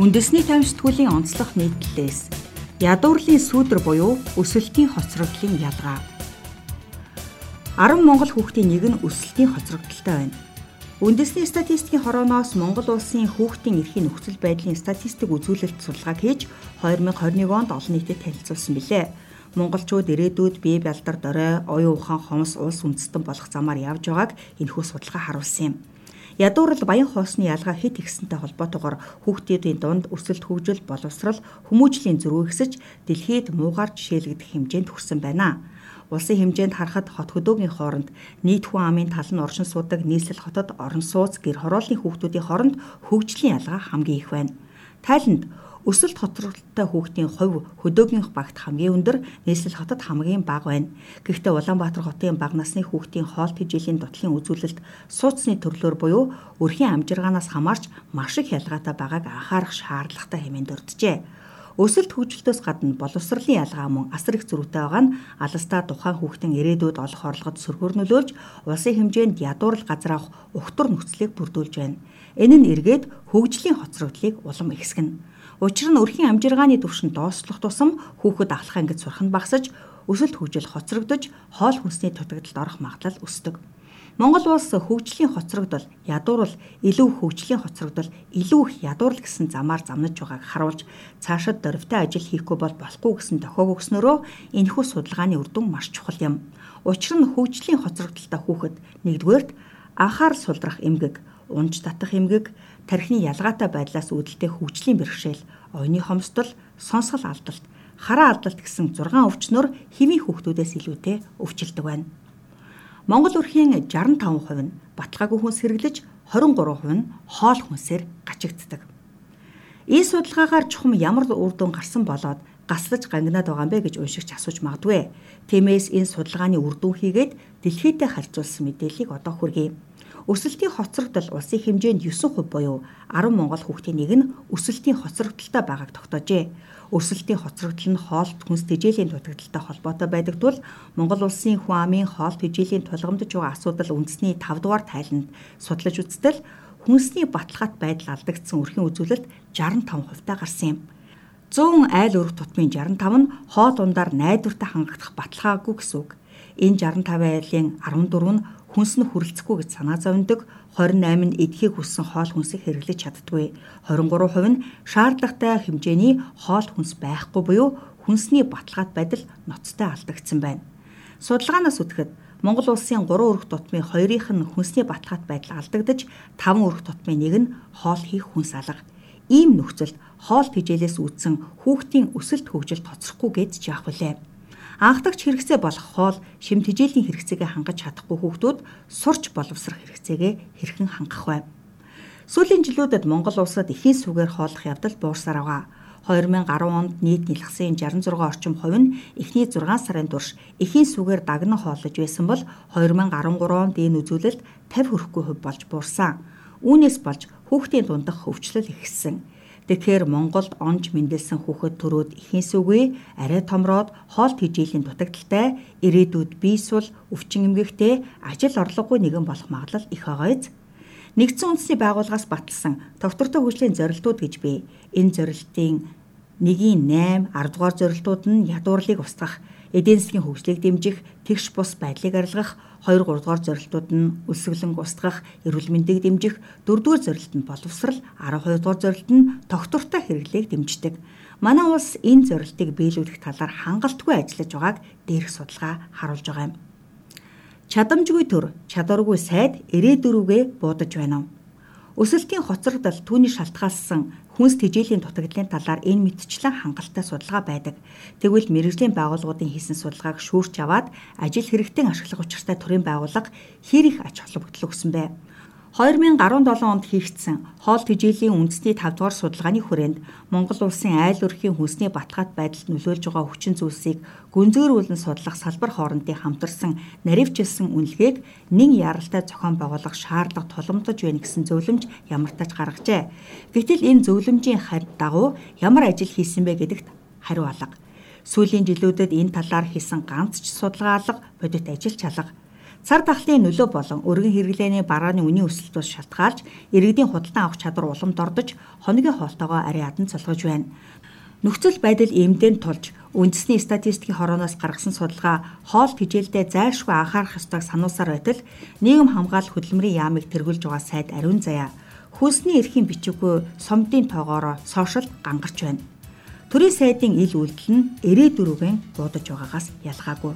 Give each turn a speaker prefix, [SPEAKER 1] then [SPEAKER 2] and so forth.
[SPEAKER 1] Үндэсний тайван сэтгүүлийн онцлог нийтлэлээс ядуурлын сүүдэр буюу өсөлтийн хоцрогдлын ялгаа. 10 Монгол хүүхдийн нэг нь өсөлтийн хоцрогдолтой байна. Үндэсний статистикийн хорооноос Монгол улсын хүүхдийн эрхийн нөхцөл байдлын статистик үзүүлэлт судалгааг хийж 2021 онд олон нийтэд танилцуулсан билээ. Монголчууд ирээдүйд бие бялдар дорой, оюун ухаан хомс улс үндэстэн болох замаар явж байгааг энэхүү судалгаа харуулсан юм. Ядуурл баян хоосны ялгаа хит ихсэнтэй холбоотойгоор хүүхдүүдийн дунд өрсөлд хөгжил боловсрал хүмүүжлийн зөрүү ихсэж дэлхийд муугаар жишээлэгдэх хэмжээнд хүрсэн байна. Улсын хэмжээнд харахад хот хөдөөгийн хооронд нийт хүн амын тал нь оршин суудаг нийслэл хотод орон сууц гэр хорооллын хүүхдүүдийн хооронд хөгжлийн ялгаа хамгийн их байна. Тайланд Өсөлт хоцрогдолтой хүүхдийн хувь хөдөөгийнх багт хамгийн өндөр, нийслэл хотод хамгийн бага байна. Гэхдээ Улаанбаатар хотын бага насны хүүхдийн хоолт хижээлийн дутлалын үзүүлэлт сууцны төрлөөр буюу өрхийн амжиргаанаас хамаарч маш их ялгаатай байгааг анхаарах шаардлагатай хэмээн дурджээ. Өсөлт хөгжилтөөс гадна боловсролын ялгаа мөн асар их зөрүүтэй байгаа нь аластаа тухайн хүүхдийн ирээдүйд олох орлогод сөргөөр нөлөөлж улсын хэмжээнд ядуурл газар авах ухтар нөхцөлийг бүрдүүлж байна. Энэ нь эргээд хөгжлийн хоцрогдлыг улам ихсгэнэ. Учир нь өрхийн амжиргааны түвшин доослох тусам хүүхэд ахлах ангид сурах нь багасж өсөлт хөгжил хоцрогдож хоол хүнсний дутагдалд орох магадлал өсдөг. Монгол улс хөгжлийн хоцрогдол, ядуурл, илүү хөгжлийн хоцрогдол, илүү их ядуурл гэсэн замаар замнаж байгааг харуулж цаашид дөрвтэй ажил хийхгүй бол болохгүй гэсэн тохиог өгснөрөө энэхүү судалгааны үр дүн маш чухал юм. Учир нь хөгжлийн хоцрогдолтой хүүхэд нэгдүгээрт анхаарал сулрах эмгэг, унж татах эмгэг, тархины ялгаатай байдлаас үүдэлтэй хөгжлийн бэрхшээл, оюуны хомсдол, сонсгол алдалт, хараа алдалт гэсэн 6 өвчнөр хэвийн хүүхдүүдээс илүүтэй өвчлөдөг байна. Монгол өрхийн 65% нь баталгаагүй хүнс хэрэглэж 23% нь хоол хүнсээр гачигддаг. Энэ судалгаагаар чухам ямар үр дүн гарсан болоод гаслаж гангинаад байгаа юм бэ гэж уншигч асууж магадгүй. Тиймээс энэ судалгааны үр дүн хийгээд дэлхийдээ харьцуулсан мэдээллийг одоо хүргэе. Өсөлтийн хоцрогдол улсын хэмжээнд 9% буюу 10 монгол хүүхдийн нэг нь өсөлтийн хоцрогдолтой байгааг тогтоожээ. Өсөлтийн хоцрогдол нь хоолт хүнс тэжээлийн дутагдaltaй холбоотой байдаг тул Монгол улсын хүн амын хоолт тэжээлийн тулгамдж байгаа асуудал үндэсний 5 дугаар тайланд судлаж үзтэл хүнсний баталгаат байдал алдагдсан өрхийн үзүүлэлт 65% та гарсан юм. 100 айл өрх тутмын 65 нь хоол ундаар найдвартай хангагдах баталгаагүй гэсэн үг. Энэ 65 айлын 14 нь хүнс нь хүрэлцэхгүй гэж санаа зовндог 28 нь эдхийг хүссэн хоол хүнсийг хэрэглэж чаддгүй 23% нь шаардлагатай хэмжээний хоол хүнс байхгүй буюу хүнсний баталгаат байдал ноцтой алдагдсан байна. Судалгаанаас үтгэхэд Монгол улсын 3 өрх тутмын 2-ийнх нь хүнсний баталгаат байдал алдагдаж 5 өрх тутмын нэг нь хоол хийх хүнс алга. Ийм нөхцөлд хоол тэжээлээс үүдсэн хүүхдийн өсөлт хөгжилд тоцрохгүй гэж яах вүлээ? Анхдагч хэрэгцээ болох хоол шим тэжээлийн хэрэгцээгээ хангаж чадахгүй хүүхдүүд сурч боловсрох хэрэгцээгээ хэрхэн хангах вэ? Сүүлийн жилүүдэд Монгол улсад эхийн сүгээр хооллох явдал буурсаар байгаа. 2010 онд нийт нэлхсэн 66 орчим хувь нь эхний 6 сарын турш эхийн сүгээр дагнан хооллож байсан бол 2013 онд энэ үзүүлэлт 50 хүрэхгүй хувь болж буурсан. Үүнээс болж хүүхдийн дундах хөвчлөл ихссэн. Тэгэхээр Монголд онж мэндэлсэн хүүхэд төрөөд ихийн сүгүй арай томроод хоол тэжээлийн дутагдaltaй ирээдүйд бие сул өвчин эмгэгтэй ажил орлогогүй нэгэн болох магадлал их байгааз. Нэгдсэн үндэсний байгууллагаас баталсан доктортой хөгжлийн зорилтууд гэж бий. Энэ зорилтын нэгийн 8 10 дугаар зорилтууд нь ядуурлыг устгах эдийн засгийн хөгжлийг дэмжих, тэгш бус байдлыг арилгах, 2 3 дугаар зорилтууд нь үлсгэлэн устгах, эрүүл мэндийг дэмжих, 4 дугаар зорилт нь боловсрал, 12 дугаар зорилт нь тогтвортой хэрэглээг дэмждэг. Манай улс энэ зорилтыг биелүүлэх талаар хангалтгүй ажиллаж байгааг дээрх судалгаа харуулж байгаа юм. Чадамжгүй төр, чадваргүй сайд ирээдүрүүгээ буудаж байна. Өсөлтийн хоцрогдол түүний шалтгаалсан хүнс тэжээлийн дутагдлын талаар энэ мэдчлэн хангалттай судалгаа байдаг. Тэгвэл мэрэгжлийн байгууллагуудын хийсэн судалгааг шүүрч аваад ажил хэрэгтэн ашиглах учиртай төрийн байгууллага хэр их ач холбогдол өгсөн бэ? 2017 онд хийгдсэн хоол тэжээлийн үндэсний 5 дугаар судалгааны хүрээнд Монгол улсын айл өрхийн хүнсний баталгаат байдалд нөлөөлж байгаа хүчин зүйлсийг гүнзгийрүүлэн судлах салбар хоорондын хамтарсан наривчилсан үнэлгээг нэг яралтай зохион байгуулах шаардлага тулгамдж байна гэсэн зөвлөмж ямартаж гаргажээ. Гэвтэл энэ зөвлөмжийн дагуу ямар ажил хийсэн бэ гэдэгт хариу алга. Сүүлийн жилүүдэд энэ талаар хийсэн ганц ч судалгаа алга бодит ажил чалга Цар тахлын нөлөө болон өргөн хэрэглээний барааны үнийн өсөлт бас шалтгаалж иргэдийн худалдан авах чадвар уламд ордож хоногийн хоолтойгоо арай ядан цолгож байна. Нөхцөл байдал эмдэн тулж үндэсний статистикийн хорооноос гаргасан судалгаа хоол тэжээлдээ зайлшгүй анхаарах ёстойг сануулсаар байтал нийгэм хамгаалал хөдөлмөрийн яамыг тэргүүлж байгаа сайд ариун заяа хөлсний эрхийн бичиггүй сомдын тоогоороо сошиал гангарч байна. Төрийн сайдын ил үйлдэл нь 94-ийн буудаж байгаагаас ялгаагүй.